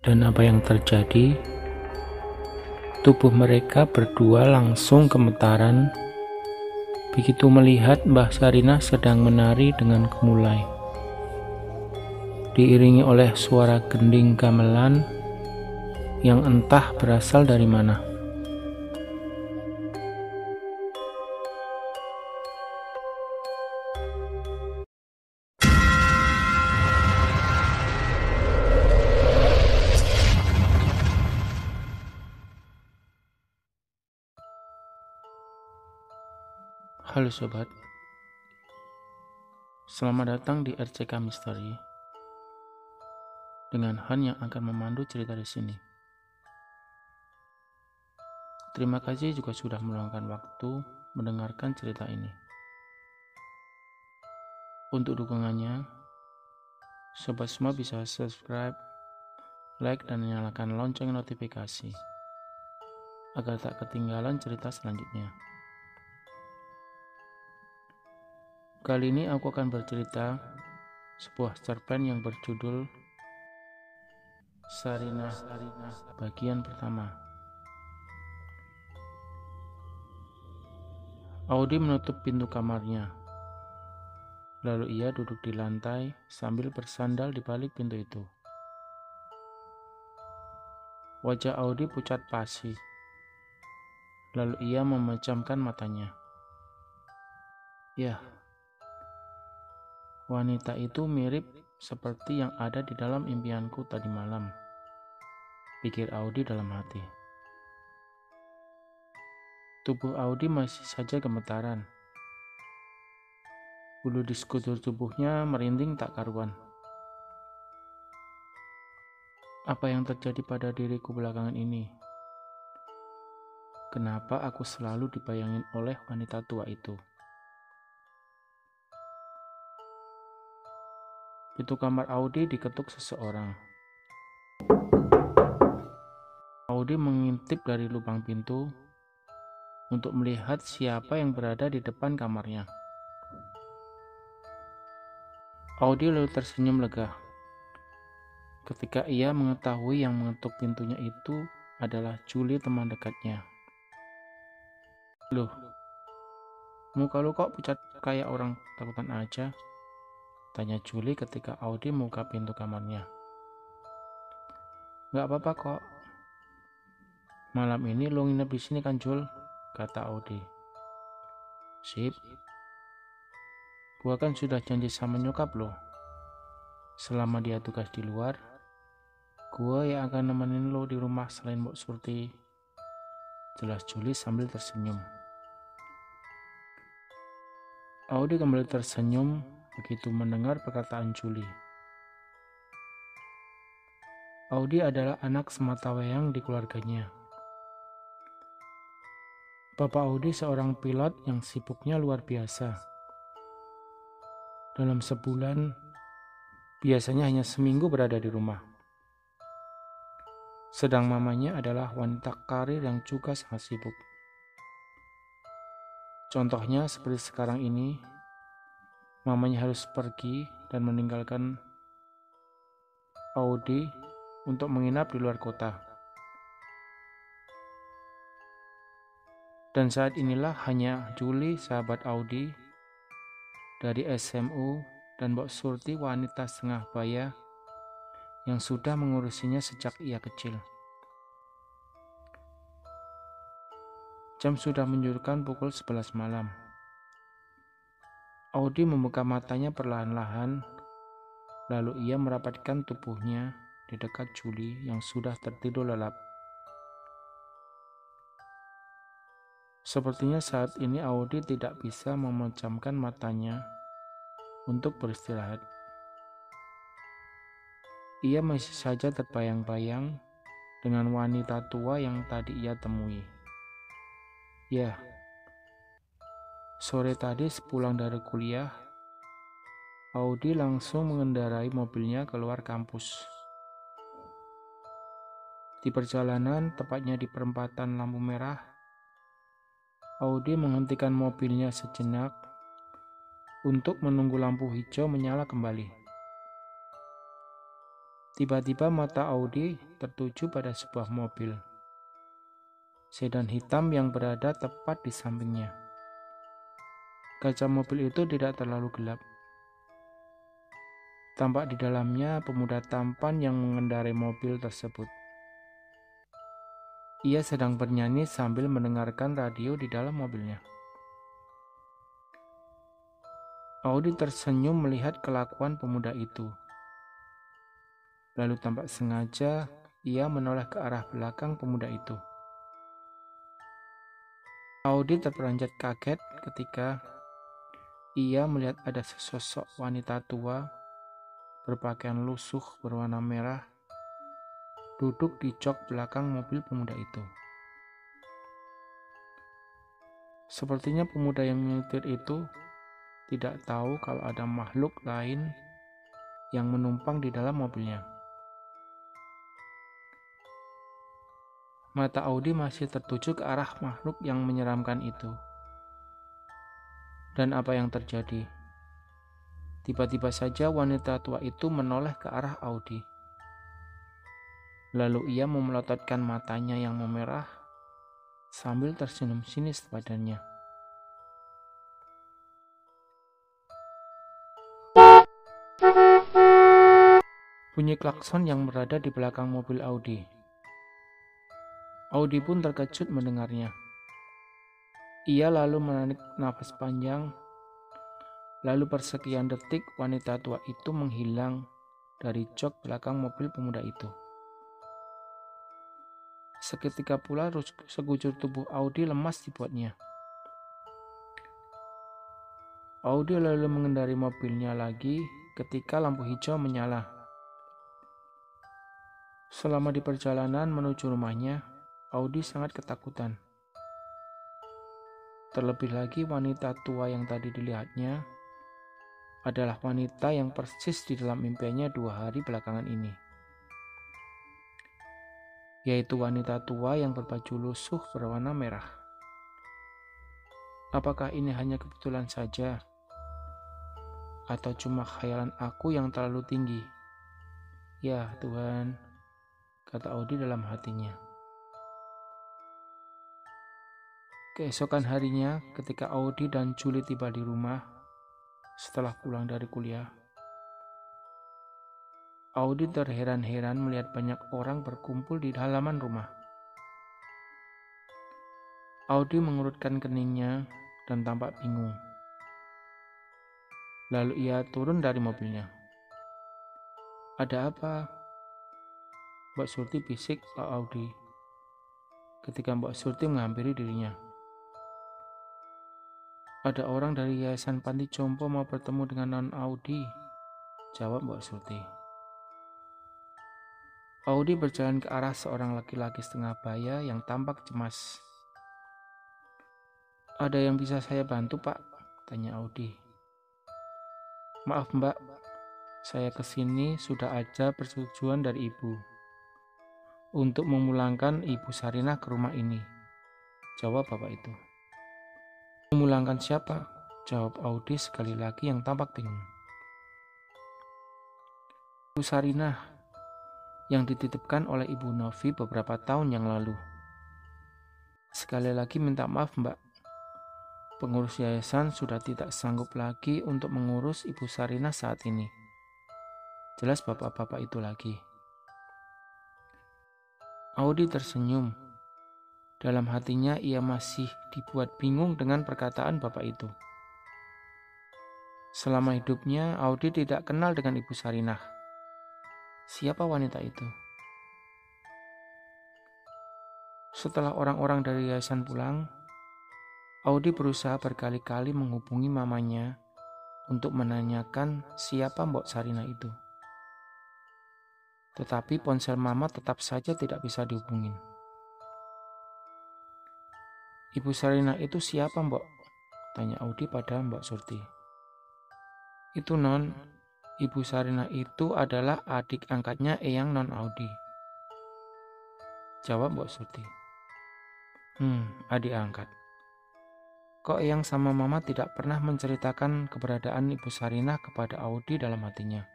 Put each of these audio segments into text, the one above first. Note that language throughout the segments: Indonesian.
Dan apa yang terjadi? Tubuh mereka berdua langsung gemetaran begitu melihat Mbah Sarinah sedang menari dengan gemulai. Diiringi oleh suara gending gamelan yang entah berasal dari mana. Halo sobat, selamat datang di RCK Misteri dengan Han yang akan memandu cerita di sini. Terima kasih juga sudah meluangkan waktu mendengarkan cerita ini. Untuk dukungannya, sobat semua bisa subscribe, like, dan nyalakan lonceng notifikasi agar tak ketinggalan cerita selanjutnya. Kali ini aku akan bercerita sebuah cerpen yang berjudul Sarina bagian pertama. Audi menutup pintu kamarnya. Lalu ia duduk di lantai sambil bersandal di balik pintu itu. Wajah Audi pucat pasi. Lalu ia memejamkan matanya. Ya, Wanita itu mirip seperti yang ada di dalam impianku tadi malam. Pikir Audi dalam hati. Tubuh Audi masih saja gemetaran. Bulu di sekujur tubuhnya merinding tak karuan. Apa yang terjadi pada diriku belakangan ini? Kenapa aku selalu dibayangin oleh wanita tua itu? Pintu kamar Audi diketuk seseorang. Audi mengintip dari lubang pintu untuk melihat siapa yang berada di depan kamarnya. Audi lalu tersenyum lega ketika ia mengetahui yang mengetuk pintunya itu adalah Julie teman dekatnya. Loh, muka lu kok pucat kayak orang takutan aja? Tanya Julie ketika Audi membuka pintu kamarnya. Gak apa-apa kok. Malam ini lo nginep di sini kan Jul? Kata Audi. Sip. Gua kan sudah janji sama nyokap lo. Selama dia tugas di luar, gua yang akan nemenin lo di rumah selain Mbok Surti. Jelas Julie sambil tersenyum. Audi kembali tersenyum begitu mendengar perkataan Julie. Audi adalah anak sematawayang di keluarganya. Bapak Audi seorang pilot yang sibuknya luar biasa. Dalam sebulan, biasanya hanya seminggu berada di rumah. Sedang mamanya adalah wanita karir yang juga sangat sibuk. Contohnya seperti sekarang ini, mamanya harus pergi dan meninggalkan Audi untuk menginap di luar kota. Dan saat inilah hanya Julie, sahabat Audi, dari SMU dan Mbok Surti wanita setengah baya yang sudah mengurusinya sejak ia kecil. Jam sudah menunjukkan pukul 11 malam. Audi membuka matanya perlahan-lahan, lalu ia merapatkan tubuhnya di dekat Julie yang sudah tertidur lelap. Sepertinya saat ini Audi tidak bisa memejamkan matanya untuk beristirahat. Ia masih saja terbayang-bayang dengan wanita tua yang tadi ia temui. Ya, Sore tadi sepulang dari kuliah, Audi langsung mengendarai mobilnya keluar kampus. Di perjalanan, tepatnya di perempatan lampu merah, Audi menghentikan mobilnya sejenak untuk menunggu lampu hijau menyala kembali. Tiba-tiba mata Audi tertuju pada sebuah mobil. Sedan hitam yang berada tepat di sampingnya. Kaca mobil itu tidak terlalu gelap. Tampak di dalamnya pemuda tampan yang mengendarai mobil tersebut. Ia sedang bernyanyi sambil mendengarkan radio di dalam mobilnya. Audi tersenyum melihat kelakuan pemuda itu. Lalu tampak sengaja ia menoleh ke arah belakang pemuda itu. Audi terperanjat kaget ketika ia melihat ada sesosok wanita tua berpakaian lusuh berwarna merah duduk di jok belakang mobil pemuda itu. Sepertinya pemuda yang menyetir itu tidak tahu kalau ada makhluk lain yang menumpang di dalam mobilnya. Mata Audi masih tertuju ke arah makhluk yang menyeramkan itu. Dan apa yang terjadi? Tiba-tiba saja wanita tua itu menoleh ke arah Audi. Lalu ia memelototkan matanya yang memerah sambil tersenyum sinis padanya. Bunyi klakson yang berada di belakang mobil Audi Audi pun terkejut mendengarnya. Ia lalu menarik nafas panjang, lalu persekian detik wanita tua itu menghilang dari jok belakang mobil pemuda itu. Seketika pula sekujur tubuh Audi lemas dibuatnya. Audi lalu mengendari mobilnya lagi ketika lampu hijau menyala. Selama di perjalanan menuju rumahnya, Audi sangat ketakutan. Terlebih lagi wanita tua yang tadi dilihatnya adalah wanita yang persis di dalam mimpinya dua hari belakangan ini. Yaitu wanita tua yang berbaju lusuh berwarna merah. Apakah ini hanya kebetulan saja? Atau cuma khayalan aku yang terlalu tinggi? Ya Tuhan, kata Audi dalam hatinya. Keesokan harinya, ketika Audi dan Julie tiba di rumah setelah pulang dari kuliah, Audi terheran-heran melihat banyak orang berkumpul di halaman rumah. Audi mengurutkan keningnya dan tampak bingung. Lalu ia turun dari mobilnya. Ada apa? Mbak Surti bisik Pak Audi ketika Mbak Surti menghampiri dirinya. Ada orang dari Yayasan Panti Jompo mau bertemu dengan Non Audi. Jawab Mbak Surti. Audi berjalan ke arah seorang laki-laki setengah baya yang tampak cemas. Ada yang bisa saya bantu, Pak? Tanya Audi. Maaf, Mbak. Saya ke sini sudah aja persetujuan dari Ibu untuk memulangkan Ibu Sarinah ke rumah ini. Jawab Bapak itu. Memulangkan siapa? Jawab Audi sekali lagi yang tampak bingung. Ibu Sarinah yang dititipkan oleh Ibu Novi beberapa tahun yang lalu. Sekali lagi minta maaf mbak, pengurus yayasan sudah tidak sanggup lagi untuk mengurus Ibu Sarinah saat ini. Jelas bapak-bapak itu lagi. Audi tersenyum dalam hatinya ia masih dibuat bingung dengan perkataan bapak itu. Selama hidupnya, Audi tidak kenal dengan Ibu Sarinah. Siapa wanita itu? Setelah orang-orang dari yayasan pulang, Audi berusaha berkali-kali menghubungi mamanya untuk menanyakan siapa Mbok Sarina itu. Tetapi ponsel mama tetap saja tidak bisa dihubungin. Ibu Sarina itu siapa mbok? Tanya Audi pada Mbak Surti. Itu non, Ibu Sarina itu adalah adik angkatnya Eyang non Audi. Jawab Mbak Surti. Hmm, adik angkat. Kok Eyang sama Mama tidak pernah menceritakan keberadaan Ibu Sarina kepada Audi dalam hatinya?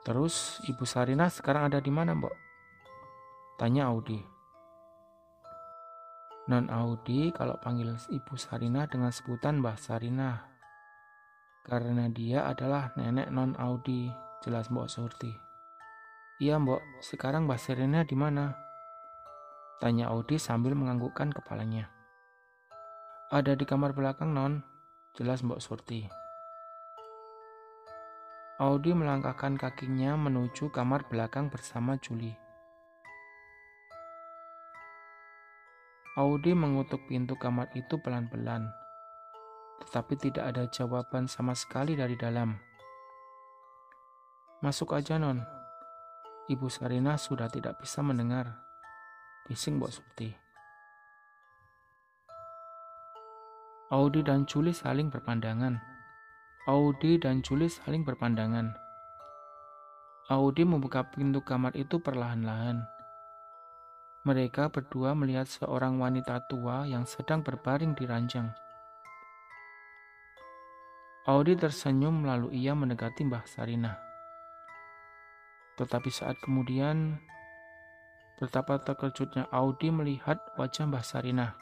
Terus Ibu Sarina sekarang ada di mana, Mbok? Tanya Audi. Non Audi kalau panggil Ibu Sarina dengan sebutan Mbah Sarina. Karena dia adalah nenek non Audi, jelas Mbok Surti. Iya Mbok, sekarang Mbah Sarina di mana? Tanya Audi sambil menganggukkan kepalanya. Ada di kamar belakang non, jelas Mbok Surti. Audi melangkahkan kakinya menuju kamar belakang bersama Julie. Audi mengutuk pintu kamar itu pelan-pelan, tetapi tidak ada jawaban sama sekali dari dalam. Masuk aja, Non. Ibu Sarina sudah tidak bisa mendengar. Bising Mbok Surti. Audi dan Julie saling berpandangan. Audi dan Julie saling berpandangan. Audi membuka pintu kamar itu perlahan-lahan. Mereka berdua melihat seorang wanita tua yang sedang berbaring di ranjang. Audi tersenyum lalu ia mendekati Mbah Sarina. Tetapi saat kemudian, betapa terkejutnya Audi melihat wajah Mbah Sarina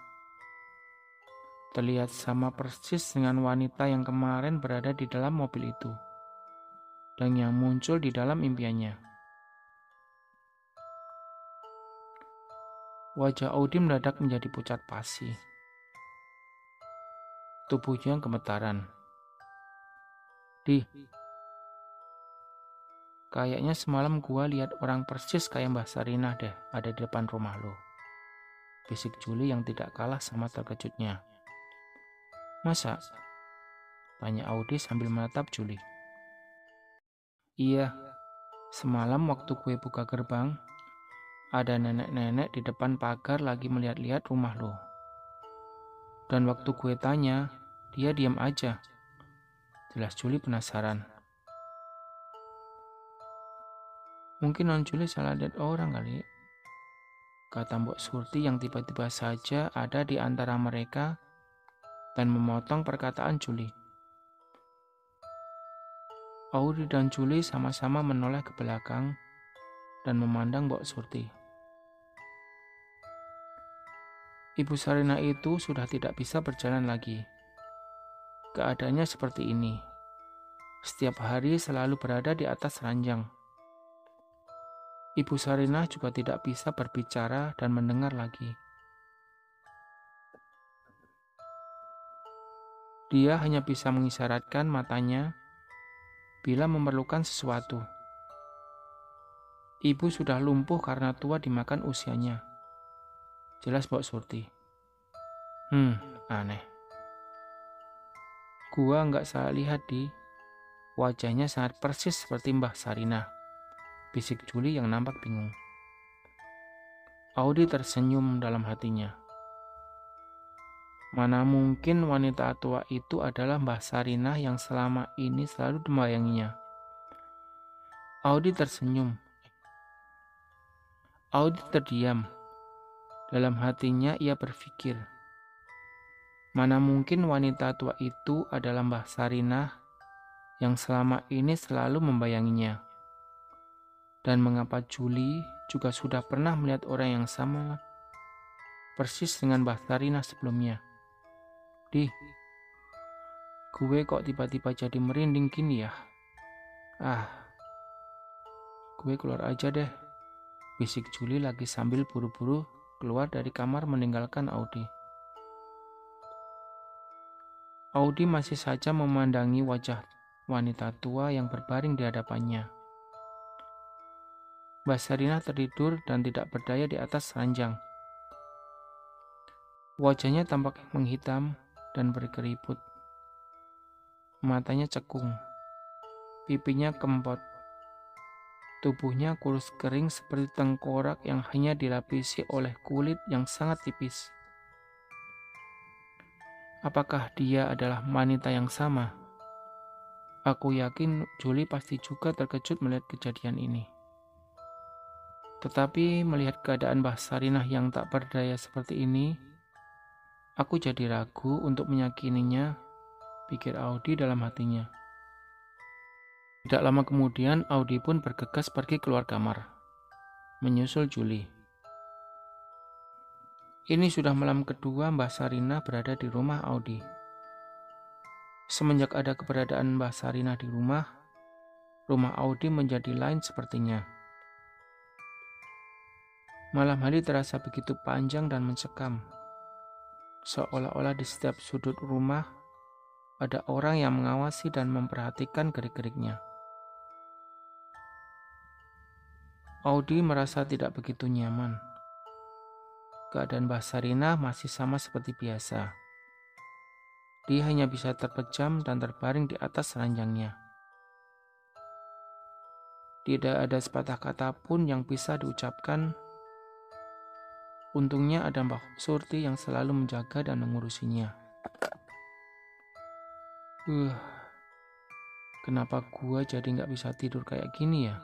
terlihat sama persis dengan wanita yang kemarin berada di dalam mobil itu dan yang muncul di dalam impiannya. Wajah Audi mendadak menjadi pucat pasi. Tubuhnya gemetaran. Di, kayaknya semalam gua lihat orang persis kayak Mbah Sarinah deh ada di depan rumah lo. Bisik Juli yang tidak kalah sama terkejutnya. Masa? Tanya Audi sambil menatap Juli. Iya, semalam waktu kue buka gerbang, ada nenek-nenek di depan pagar lagi melihat-lihat rumah lo. Dan waktu kue tanya, dia diam aja. Jelas Juli penasaran. Mungkin non Juli salah lihat orang kali. Kata Mbok Surti yang tiba-tiba saja ada di antara mereka dan memotong perkataan Juli. Audi dan Juli sama-sama menoleh ke belakang dan memandang Mbok Surti. Ibu Sarina itu sudah tidak bisa berjalan lagi. Keadaannya seperti ini. Setiap hari selalu berada di atas ranjang. Ibu Sarina juga tidak bisa berbicara dan mendengar lagi. Dia hanya bisa mengisyaratkan matanya bila memerlukan sesuatu. Ibu sudah lumpuh karena tua dimakan usianya. Jelas Mbok Surti. Hmm, aneh. Gua nggak salah lihat di wajahnya sangat persis seperti Mbah Sarina. Bisik Juli yang nampak bingung. Audi tersenyum dalam hatinya. Mana mungkin wanita tua itu adalah Mbah Sarinah yang selama ini selalu dibayanginya. Audi tersenyum. Audi terdiam. Dalam hatinya ia berpikir, mana mungkin wanita tua itu adalah Mbah Sarinah yang selama ini selalu membayanginya. Dan mengapa Juli juga sudah pernah melihat orang yang sama persis dengan Mbah Sarinah sebelumnya. Di, gue kok tiba-tiba jadi merinding gini ya? Ah, gue keluar aja deh. Bisik Juli lagi sambil buru-buru keluar dari kamar meninggalkan Audi. Audi masih saja memandangi wajah wanita tua yang berbaring di hadapannya. Mbak tertidur dan tidak berdaya di atas ranjang. Wajahnya tampak menghitam dan berkeriput. Matanya cekung, pipinya kempot, tubuhnya kurus kering seperti tengkorak yang hanya dilapisi oleh kulit yang sangat tipis. Apakah dia adalah wanita yang sama? Aku yakin Julie pasti juga terkejut melihat kejadian ini. Tetapi melihat keadaan Mbah Sarinah yang tak berdaya seperti ini, Aku jadi ragu untuk menyakininya, pikir Audi dalam hatinya. Tidak lama kemudian, Audi pun bergegas pergi keluar kamar, menyusul Juli. Ini sudah malam kedua Mbah Sarina berada di rumah Audi. Semenjak ada keberadaan Mbah Sarina di rumah, rumah Audi menjadi lain sepertinya. Malam hari terasa begitu panjang dan mencekam. Seolah-olah di setiap sudut rumah ada orang yang mengawasi dan memperhatikan gerik-geriknya. Audi merasa tidak begitu nyaman. Keadaan Mbah Sarina masih sama seperti biasa. Dia hanya bisa terpejam dan terbaring di atas ranjangnya. Tidak ada sepatah kata pun yang bisa diucapkan. Untungnya ada Mbah Surti yang selalu menjaga dan mengurusinya. Uh, kenapa gua jadi nggak bisa tidur kayak gini ya?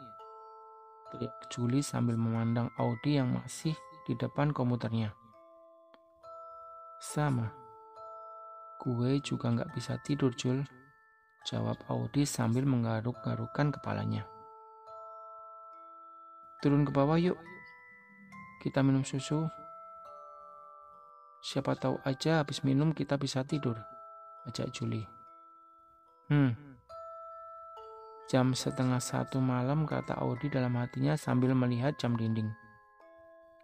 Teriak Juli sambil memandang Audi yang masih di depan komputernya. Sama. Gue juga nggak bisa tidur, Jul. Jawab Audi sambil menggaruk-garukan kepalanya. Turun ke bawah yuk. Kita minum susu. Siapa tahu aja habis minum kita bisa tidur, ajak Juli. Hmm, Jam setengah satu malam, kata Audi dalam hatinya sambil melihat jam dinding.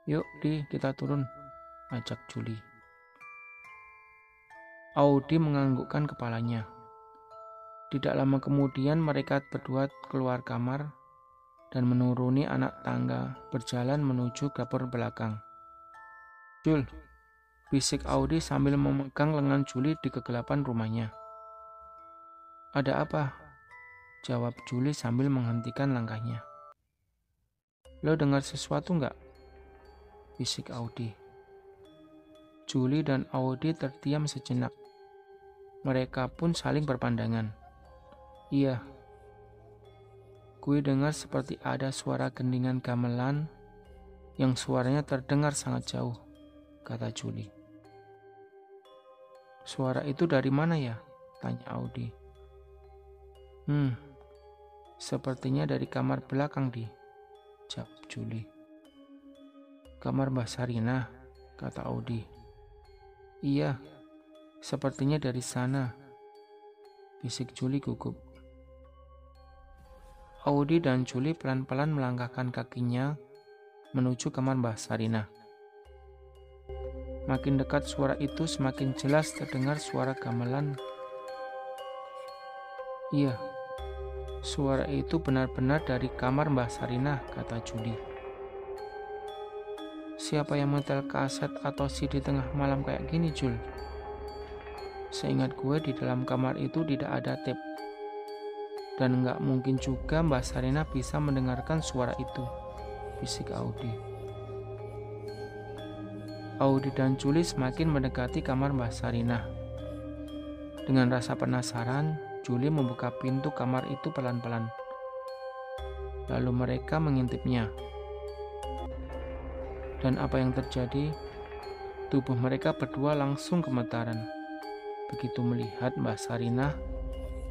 Yuk, Di, kita turun, ajak Juli. Audi menganggukkan kepalanya. Tidak lama kemudian mereka berdua keluar kamar dan menuruni anak tangga berjalan menuju dapur belakang. Jul, bisik Audi sambil memegang lengan Juli di kegelapan rumahnya. Ada apa? Jawab Juli sambil menghentikan langkahnya. Lo dengar sesuatu nggak? Bisik Audi. Juli dan Audi terdiam sejenak. Mereka pun saling berpandangan. Iya. Gue dengar seperti ada suara gendingan gamelan yang suaranya terdengar sangat jauh, kata Juli. Suara itu dari mana ya? Tanya Audi. Hmm, Sepertinya dari kamar belakang di Jawab Juli. Kamar Mbah Sarina, kata Audi. Iya, sepertinya dari sana. Bisik Juli gugup. Audi dan Juli pelan-pelan melangkahkan kakinya menuju kamar Mbah Sarina. Makin dekat suara itu semakin jelas terdengar suara gamelan. Iya, Suara itu benar-benar dari kamar Mbah Sarinah, kata Juli. Siapa yang mentel kaset atau CD tengah malam kayak gini, Jul? Seingat gue di dalam kamar itu tidak ada tape. Dan nggak mungkin juga Mbah Sarina bisa mendengarkan suara itu, bisik Audi. Audi dan Juli semakin mendekati kamar Mbah Sarina. Dengan rasa penasaran, Juli membuka pintu kamar itu pelan-pelan. Lalu mereka mengintipnya. Dan apa yang terjadi? Tubuh mereka berdua langsung gemetaran. Begitu melihat Mbak Sarinah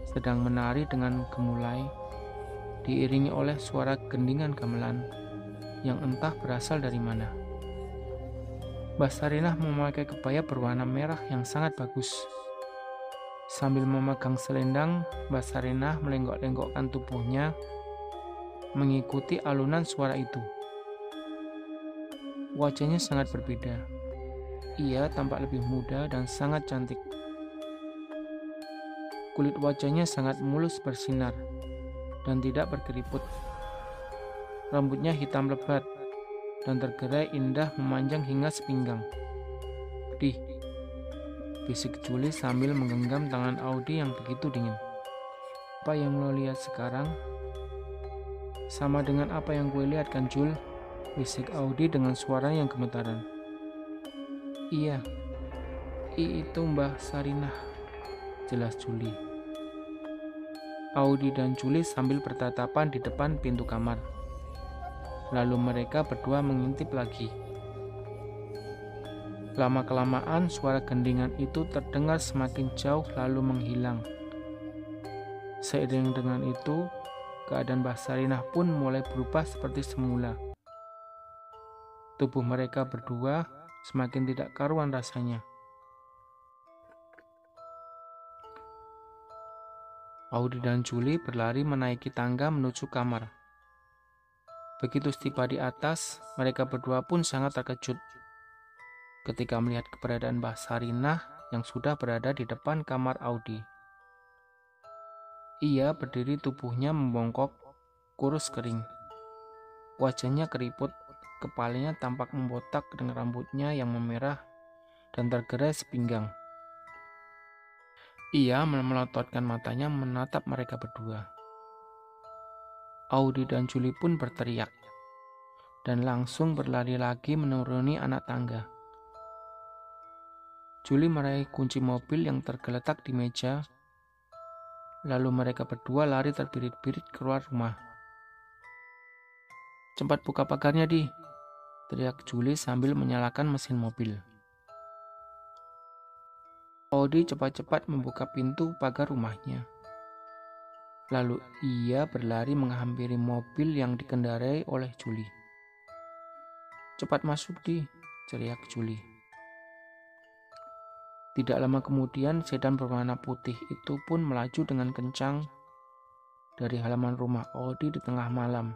sedang menari dengan gemulai, diiringi oleh suara gendingan gamelan yang entah berasal dari mana. Mbak Sarinah memakai kebaya berwarna merah yang sangat bagus Sambil memegang selendang, Mbak Sarinah melenggok-lenggokkan tubuhnya mengikuti alunan suara itu. Wajahnya sangat berbeda. Ia tampak lebih muda dan sangat cantik. Kulit wajahnya sangat mulus bersinar dan tidak berkeriput. Rambutnya hitam lebat dan tergerai indah memanjang hingga sepinggang. Dih, Bisik Juli sambil menggenggam tangan Audi yang begitu dingin. Apa yang lo lihat sekarang? Sama dengan apa yang gue lihat kan Jul? Bisik Audi dengan suara yang gemetaran. Iya, I itu Mbah Sarinah, jelas Juli. Audi dan Juli sambil bertatapan di depan pintu kamar. Lalu mereka berdua mengintip lagi. Lama-kelamaan suara gendingan itu terdengar semakin jauh lalu menghilang. Seiring dengan itu, keadaan Mbah Sarinah pun mulai berubah seperti semula. Tubuh mereka berdua semakin tidak karuan rasanya. Audi dan Juli berlari menaiki tangga menuju kamar. Begitu tiba di atas, mereka berdua pun sangat terkejut ketika melihat keberadaan Mbah Sarinah yang sudah berada di depan kamar Audi. Ia berdiri tubuhnya membongkok, kurus kering. Wajahnya keriput, kepalanya tampak membotak dengan rambutnya yang memerah dan tergerai sepinggang. Ia melototkan matanya menatap mereka berdua. Audi dan Juli pun berteriak dan langsung berlari lagi menuruni anak tangga. Juli meraih kunci mobil yang tergeletak di meja Lalu mereka berdua lari terbirit-birit keluar rumah. Cepat buka pagarnya, Di. Teriak Juli sambil menyalakan mesin mobil. Odi cepat-cepat membuka pintu pagar rumahnya. Lalu ia berlari menghampiri mobil yang dikendarai oleh Juli. Cepat masuk, Di. Teriak Juli. Tidak lama kemudian, sedan berwarna putih itu pun melaju dengan kencang dari halaman rumah Audi di tengah malam.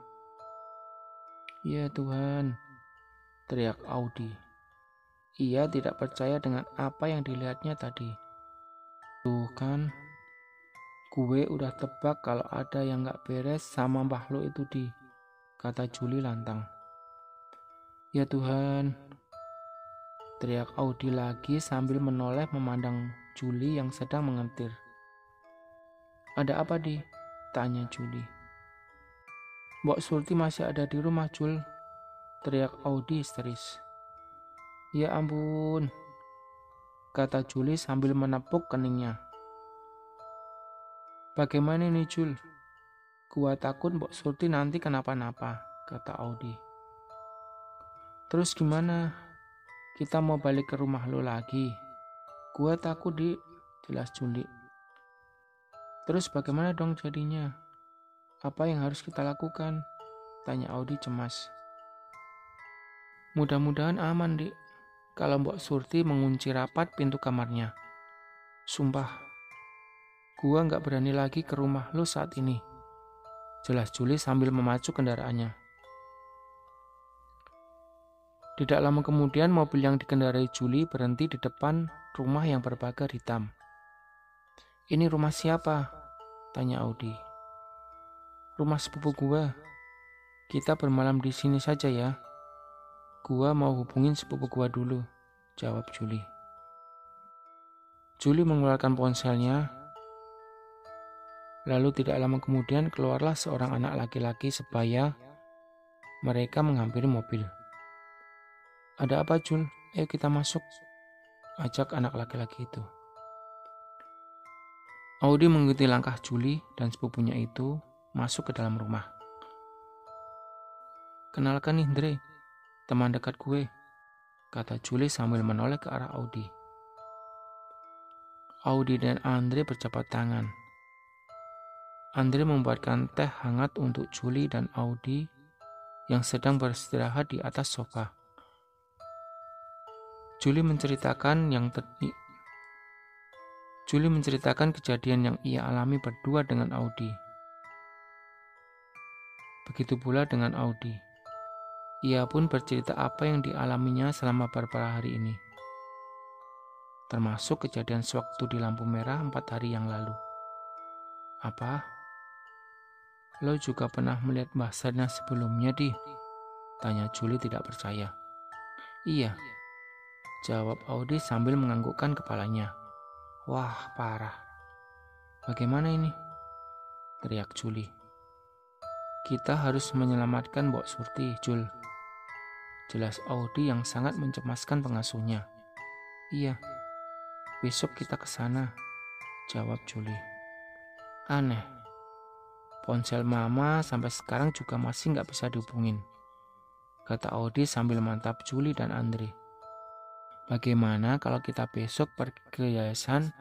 Ya Tuhan, teriak Audi. Ia tidak percaya dengan apa yang dilihatnya tadi. Tuh kan, gue udah tebak kalau ada yang gak beres sama lo itu di, kata Juli lantang. Ya Tuhan, Teriak Audi lagi sambil menoleh memandang Juli yang sedang mengetir. Ada apa di? Tanya Juli. Mbok Surti masih ada di rumah Jul. Teriak Audi histeris. Ya ampun. Kata Juli sambil menepuk keningnya. Bagaimana ini Jul? Gua takut Mbok Surti nanti kenapa-napa, kata Audi. Terus gimana? Kita mau balik ke rumah lo lagi. Gua takut di jelas Juli. Terus bagaimana dong jadinya? Apa yang harus kita lakukan? Tanya Audi cemas. Mudah-mudahan aman, Dik. Kalau Mbok Surti mengunci rapat pintu kamarnya. Sumpah, gua nggak berani lagi ke rumah lo saat ini. Jelas Juli sambil memacu kendaraannya. Tidak lama kemudian mobil yang dikendarai Juli berhenti di depan rumah yang berpagar hitam. Ini rumah siapa? Tanya Audi. Rumah sepupu gua. Kita bermalam di sini saja ya. Gua mau hubungin sepupu gua dulu, jawab Juli. Juli mengeluarkan ponselnya. Lalu tidak lama kemudian keluarlah seorang anak laki-laki sebaya mereka menghampiri mobil. Ada apa Jul? Ayo kita masuk. Ajak anak laki-laki itu. Audi mengikuti langkah Juli dan sepupunya itu masuk ke dalam rumah. Kenalkan nih Andre, teman dekat gue, kata Juli sambil menoleh ke arah Audi. Audi dan Andre berjabat tangan. Andre membuatkan teh hangat untuk Juli dan Audi yang sedang beristirahat di atas sofa. Juli menceritakan yang tadi. Juli menceritakan kejadian yang ia alami berdua dengan Audi. Begitu pula dengan Audi. Ia pun bercerita apa yang dialaminya selama beberapa hari ini. Termasuk kejadian sewaktu di lampu merah empat hari yang lalu. Apa? Lo juga pernah melihat Mbah Sarna sebelumnya, di? Tanya Juli tidak percaya. Iya, Jawab Audi sambil menganggukkan kepalanya. Wah, parah. Bagaimana ini? Teriak Juli. Kita harus menyelamatkan Mbok Surti, Jul. Jelas Audi yang sangat mencemaskan pengasuhnya. Iya, besok kita ke sana, jawab Juli. Aneh, ponsel mama sampai sekarang juga masih nggak bisa dihubungin, kata Audi sambil mantap Juli dan Andre. Bagaimana kalau kita besok pergi ke yayasan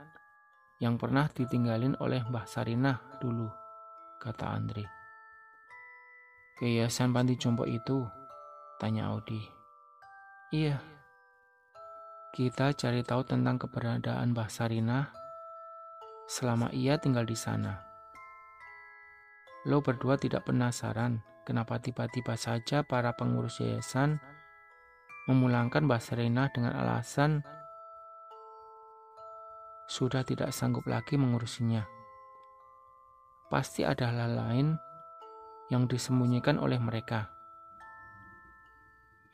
yang pernah ditinggalin oleh Mbah Sarinah dulu, kata Andre. Ke yayasan panti jompo itu? Tanya Audi. Iya. Kita cari tahu tentang keberadaan Mbah Sarinah selama ia tinggal di sana. Lo berdua tidak penasaran kenapa tiba-tiba saja para pengurus yayasan memulangkan Mbah Sarinah dengan alasan sudah tidak sanggup lagi mengurusinya. Pasti ada hal lain yang disembunyikan oleh mereka.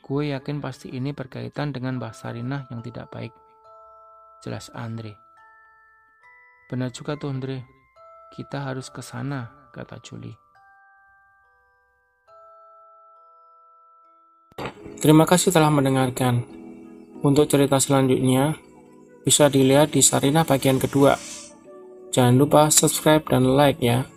Gue yakin pasti ini berkaitan dengan Mbah Sarinah yang tidak baik. Jelas Andre. Benar juga tuh Andre. Kita harus ke sana, kata Juli. Terima kasih telah mendengarkan. Untuk cerita selanjutnya, bisa dilihat di Sarina bagian kedua. Jangan lupa subscribe dan like ya.